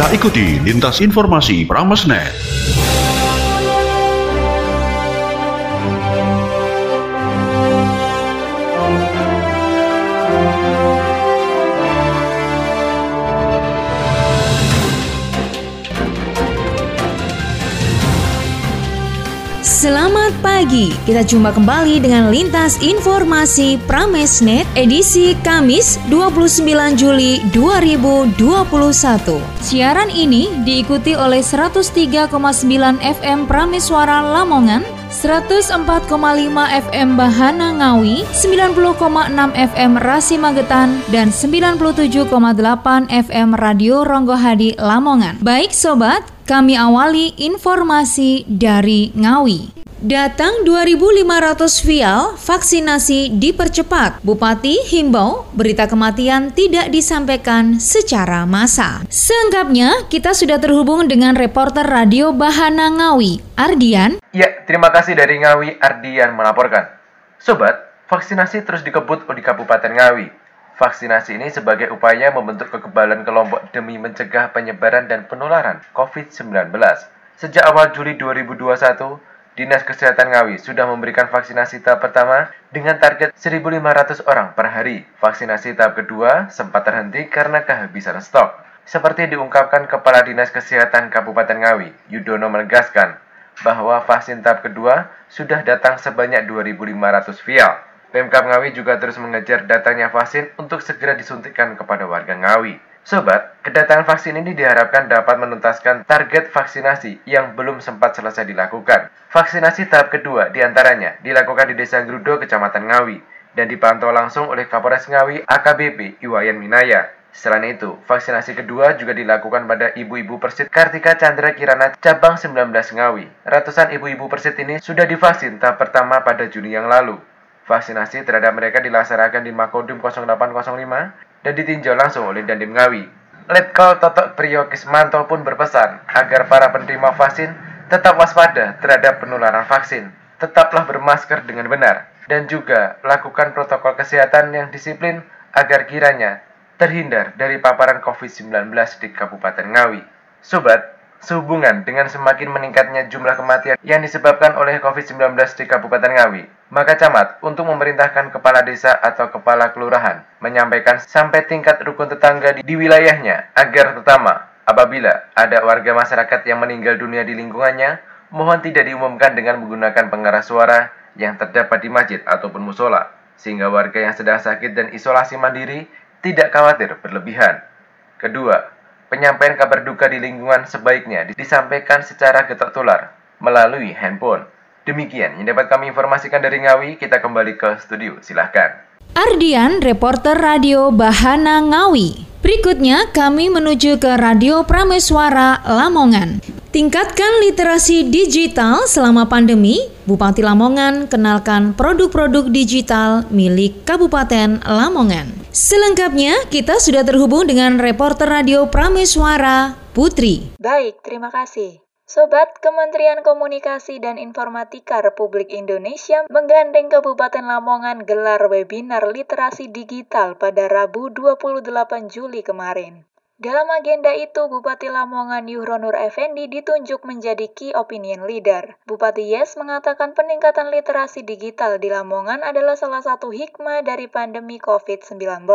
Kita ikuti lintas informasi Pramesnet. Selamat pagi, kita jumpa kembali dengan Lintas Informasi Pramesnet edisi Kamis 29 Juli 2021. Siaran ini diikuti oleh 103,9 FM Prameswara Lamongan, 104,5 FM Bahana Ngawi, 90,6 FM Rasi Magetan, dan 97,8 FM Radio Ronggohadi Lamongan. Baik sobat, kami awali informasi dari Ngawi. Datang 2.500 vial, vaksinasi dipercepat. Bupati himbau berita kematian tidak disampaikan secara massa. Sengkapnya, kita sudah terhubung dengan reporter radio Bahana Ngawi, Ardian. Ya, terima kasih dari Ngawi, Ardian melaporkan. Sobat, vaksinasi terus dikebut di Kabupaten Ngawi. Vaksinasi ini sebagai upaya membentuk kekebalan kelompok demi mencegah penyebaran dan penularan COVID-19. Sejak awal Juli 2021, Dinas Kesehatan Ngawi sudah memberikan vaksinasi tahap pertama dengan target 1.500 orang per hari. Vaksinasi tahap kedua sempat terhenti karena kehabisan stok. Seperti diungkapkan Kepala Dinas Kesehatan Kabupaten Ngawi, Yudono menegaskan bahwa vaksin tahap kedua sudah datang sebanyak 2.500 vial. Pemkap Ngawi juga terus mengejar datangnya vaksin untuk segera disuntikkan kepada warga Ngawi. Sobat, kedatangan vaksin ini diharapkan dapat menuntaskan target vaksinasi yang belum sempat selesai dilakukan. Vaksinasi tahap kedua di antaranya dilakukan di Desa Grudo, Kecamatan Ngawi, dan dipantau langsung oleh Kapolres Ngawi AKBP Iwayan Minaya. Selain itu, vaksinasi kedua juga dilakukan pada ibu-ibu Persit Kartika Chandra Kirana cabang 19 Ngawi. Ratusan ibu-ibu Persit ini sudah divaksin tahap pertama pada Juni yang lalu. Vaksinasi terhadap mereka dilaksanakan di Makodim 0805 dan ditinjau langsung oleh Dandim Ngawi. Letkol Totok Priyo Kismanto pun berpesan agar para penerima vaksin tetap waspada terhadap penularan vaksin, tetaplah bermasker dengan benar, dan juga lakukan protokol kesehatan yang disiplin agar kiranya terhindar dari paparan COVID-19 di Kabupaten Ngawi. Sobat, sehubungan dengan semakin meningkatnya jumlah kematian yang disebabkan oleh COVID-19 di Kabupaten Ngawi, maka camat untuk memerintahkan kepala desa atau kepala kelurahan menyampaikan sampai tingkat rukun tetangga di, di wilayahnya agar pertama, apabila ada warga masyarakat yang meninggal dunia di lingkungannya, mohon tidak diumumkan dengan menggunakan pengeras suara yang terdapat di masjid ataupun musola, sehingga warga yang sedang sakit dan isolasi mandiri tidak khawatir berlebihan. Kedua, Penyampaian kabar duka di lingkungan sebaiknya disampaikan secara getok tular melalui handphone. Demikian yang dapat kami informasikan dari Ngawi, kita kembali ke studio. Silahkan. Ardian, reporter radio Bahana Ngawi. Berikutnya kami menuju ke Radio Prameswara Lamongan. Tingkatkan literasi digital selama pandemi, Bupati Lamongan kenalkan produk-produk digital milik Kabupaten Lamongan. Selengkapnya, kita sudah terhubung dengan reporter Radio Prameswara, Putri. Baik, terima kasih. Sobat Kementerian Komunikasi dan Informatika Republik Indonesia menggandeng Kabupaten Lamongan gelar webinar literasi digital pada Rabu 28 Juli kemarin. Dalam agenda itu, Bupati Lamongan Yuhronur Effendi ditunjuk menjadi Key Opinion Leader. Bupati Yes mengatakan peningkatan literasi digital di Lamongan adalah salah satu hikmah dari pandemi COVID-19.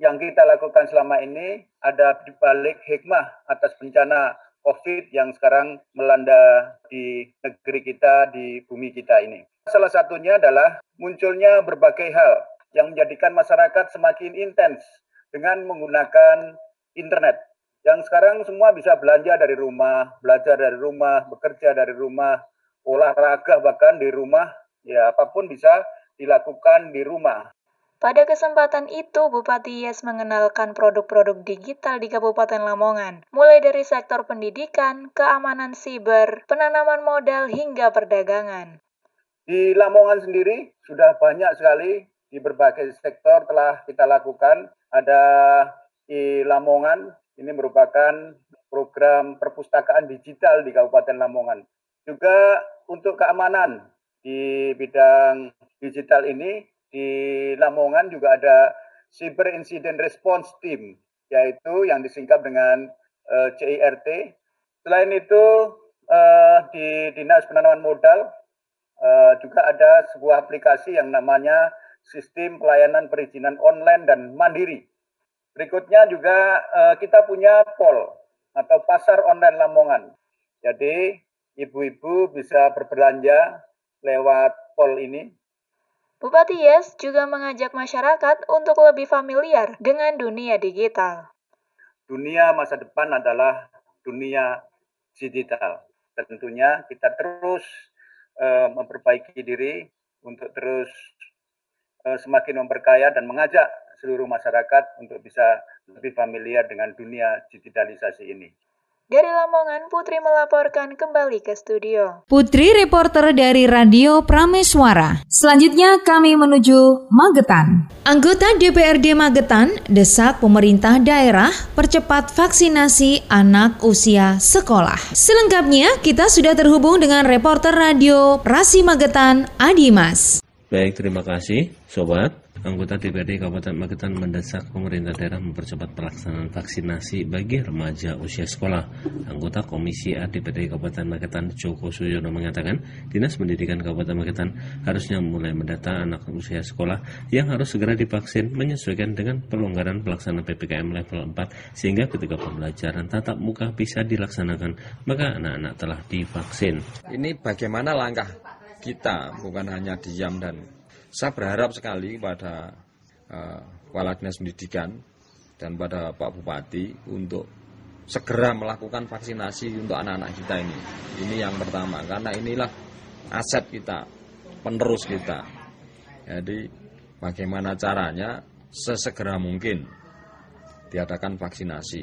Yang kita lakukan selama ini ada di balik hikmah atas bencana COVID yang sekarang melanda di negeri kita, di bumi kita ini. Salah satunya adalah munculnya berbagai hal yang menjadikan masyarakat semakin intens dengan menggunakan internet. Yang sekarang semua bisa belanja dari rumah, belajar dari rumah, bekerja dari rumah, olahraga bahkan di rumah, ya apa pun bisa dilakukan di rumah. Pada kesempatan itu, Bupati Yes mengenalkan produk-produk digital di Kabupaten Lamongan, mulai dari sektor pendidikan, keamanan siber, penanaman modal, hingga perdagangan. Di Lamongan sendiri sudah banyak sekali di berbagai sektor telah kita lakukan. Ada di Lamongan, ini merupakan program perpustakaan digital di Kabupaten Lamongan. Juga untuk keamanan di bidang digital ini di Lamongan juga ada Cyber Incident Response Team, yaitu yang disingkat dengan uh, CIRT. Selain itu uh, di Dinas Penanaman Modal uh, juga ada sebuah aplikasi yang namanya Sistem Pelayanan Perizinan Online dan Mandiri. Berikutnya juga uh, kita punya POL atau Pasar Online Lamongan. Jadi ibu-ibu bisa berbelanja lewat POL ini. Bupati Yes juga mengajak masyarakat untuk lebih familiar dengan dunia digital. Dunia masa depan adalah dunia digital. Tentunya kita terus uh, memperbaiki diri untuk terus semakin memperkaya dan mengajak seluruh masyarakat untuk bisa lebih familiar dengan dunia digitalisasi ini. Dari Lamongan, Putri melaporkan kembali ke studio. Putri reporter dari Radio Prameswara. Selanjutnya kami menuju Magetan. Anggota DPRD Magetan desak pemerintah daerah percepat vaksinasi anak usia sekolah. Selengkapnya kita sudah terhubung dengan reporter radio Rasi Magetan, Adimas. Baik, terima kasih sobat. Anggota DPRD Kabupaten Magetan mendesak pemerintah daerah mempercepat pelaksanaan vaksinasi bagi remaja usia sekolah. Anggota Komisi A DPRD Kabupaten Magetan Joko Suyono mengatakan, Dinas Pendidikan Kabupaten Magetan harusnya mulai mendata anak usia sekolah yang harus segera divaksin menyesuaikan dengan pelonggaran pelaksanaan PPKM level 4 sehingga ketika pembelajaran tatap muka bisa dilaksanakan, maka anak-anak telah divaksin. Ini bagaimana langkah kita bukan hanya diam dan saya berharap sekali pada uh, Kepala Dinas Pendidikan dan pada Pak Bupati untuk segera melakukan vaksinasi untuk anak-anak kita ini. Ini yang pertama, karena inilah aset kita, penerus kita. Jadi bagaimana caranya sesegera mungkin diadakan vaksinasi.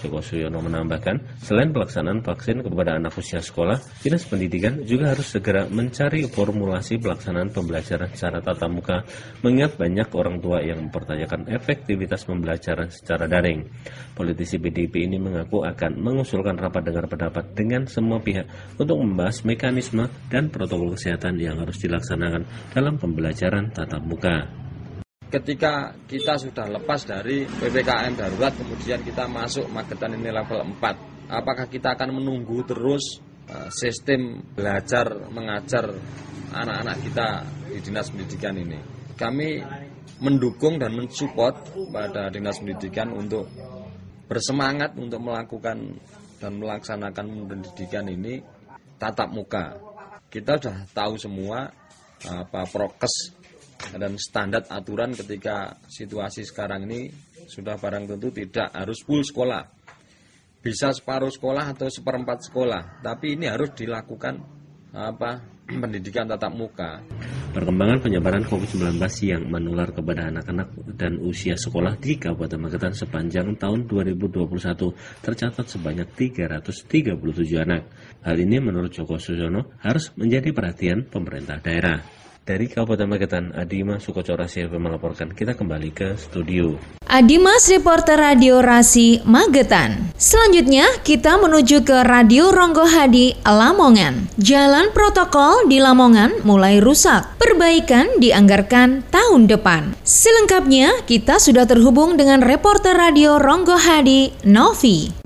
Joko Suyono menambahkan, selain pelaksanaan vaksin kepada anak usia sekolah, Dinas Pendidikan juga harus segera mencari formulasi pelaksanaan pembelajaran secara tatap muka, mengingat banyak orang tua yang mempertanyakan efektivitas pembelajaran secara daring. Politisi PDIP ini mengaku akan mengusulkan rapat dengar pendapat dengan semua pihak untuk membahas mekanisme dan protokol kesehatan yang harus dilaksanakan dalam pembelajaran tatap muka ketika kita sudah lepas dari PPKM darurat kemudian kita masuk Magetan ini level 4 apakah kita akan menunggu terus uh, sistem belajar mengajar anak-anak kita di dinas pendidikan ini? Kami mendukung dan mensupport pada dinas pendidikan untuk bersemangat untuk melakukan dan melaksanakan pendidikan ini tatap muka. Kita sudah tahu semua apa prokes dan standar aturan ketika situasi sekarang ini sudah barang tentu tidak harus full sekolah. Bisa separuh sekolah atau seperempat sekolah, tapi ini harus dilakukan apa pendidikan tatap muka. Perkembangan penyebaran COVID-19 yang menular kepada anak-anak dan usia sekolah di Kabupaten Magetan sepanjang tahun 2021 tercatat sebanyak 337 anak. Hal ini menurut Joko Susono harus menjadi perhatian pemerintah daerah. Dari Kabupaten Magetan, Adima Sukoco Rasi melaporkan. Kita kembali ke studio. Adimas, reporter Radio Rasi Magetan. Selanjutnya, kita menuju ke Radio Ronggo Hadi, Lamongan. Jalan protokol di Lamongan mulai rusak. Perbaikan dianggarkan tahun depan. Selengkapnya, kita sudah terhubung dengan reporter Radio Ronggo Hadi, Novi.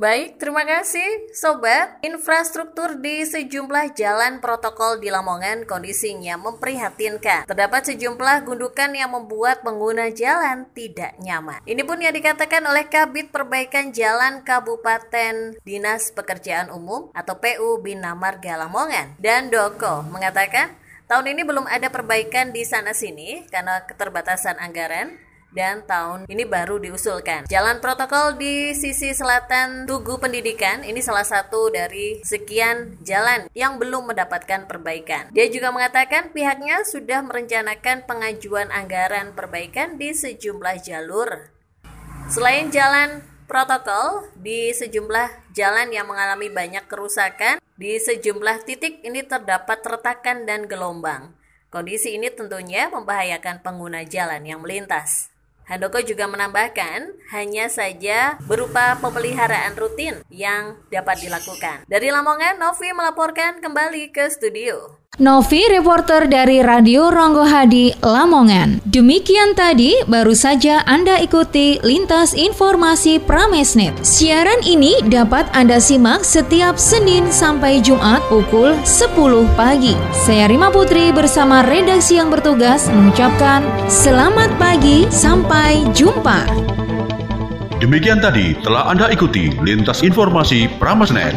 Baik, terima kasih Sobat. Infrastruktur di sejumlah jalan protokol di Lamongan kondisinya memprihatinkan. Terdapat sejumlah gundukan yang membuat pengguna jalan tidak nyaman. Ini pun yang dikatakan oleh Kabit Perbaikan Jalan Kabupaten Dinas Pekerjaan Umum atau PU Bina Marga Lamongan. Dan Doko mengatakan tahun ini belum ada perbaikan di sana-sini karena keterbatasan anggaran dan tahun ini baru diusulkan. Jalan protokol di sisi selatan Tugu Pendidikan ini salah satu dari sekian jalan yang belum mendapatkan perbaikan. Dia juga mengatakan pihaknya sudah merencanakan pengajuan anggaran perbaikan di sejumlah jalur. Selain jalan protokol di sejumlah jalan yang mengalami banyak kerusakan, di sejumlah titik ini terdapat retakan dan gelombang. Kondisi ini tentunya membahayakan pengguna jalan yang melintas. Handoko juga menambahkan, hanya saja berupa pemeliharaan rutin yang dapat dilakukan. Dari Lamongan, Novi melaporkan kembali ke studio. Novi, reporter dari Radio Ronggo Hadi, Lamongan. Demikian tadi, baru saja Anda ikuti Lintas Informasi Pramesnet. Siaran ini dapat Anda simak setiap Senin sampai Jumat pukul 10 pagi. Saya Rima Putri bersama redaksi yang bertugas mengucapkan selamat pagi, sampai jumpa. Demikian tadi telah Anda ikuti Lintas Informasi Pramesnet.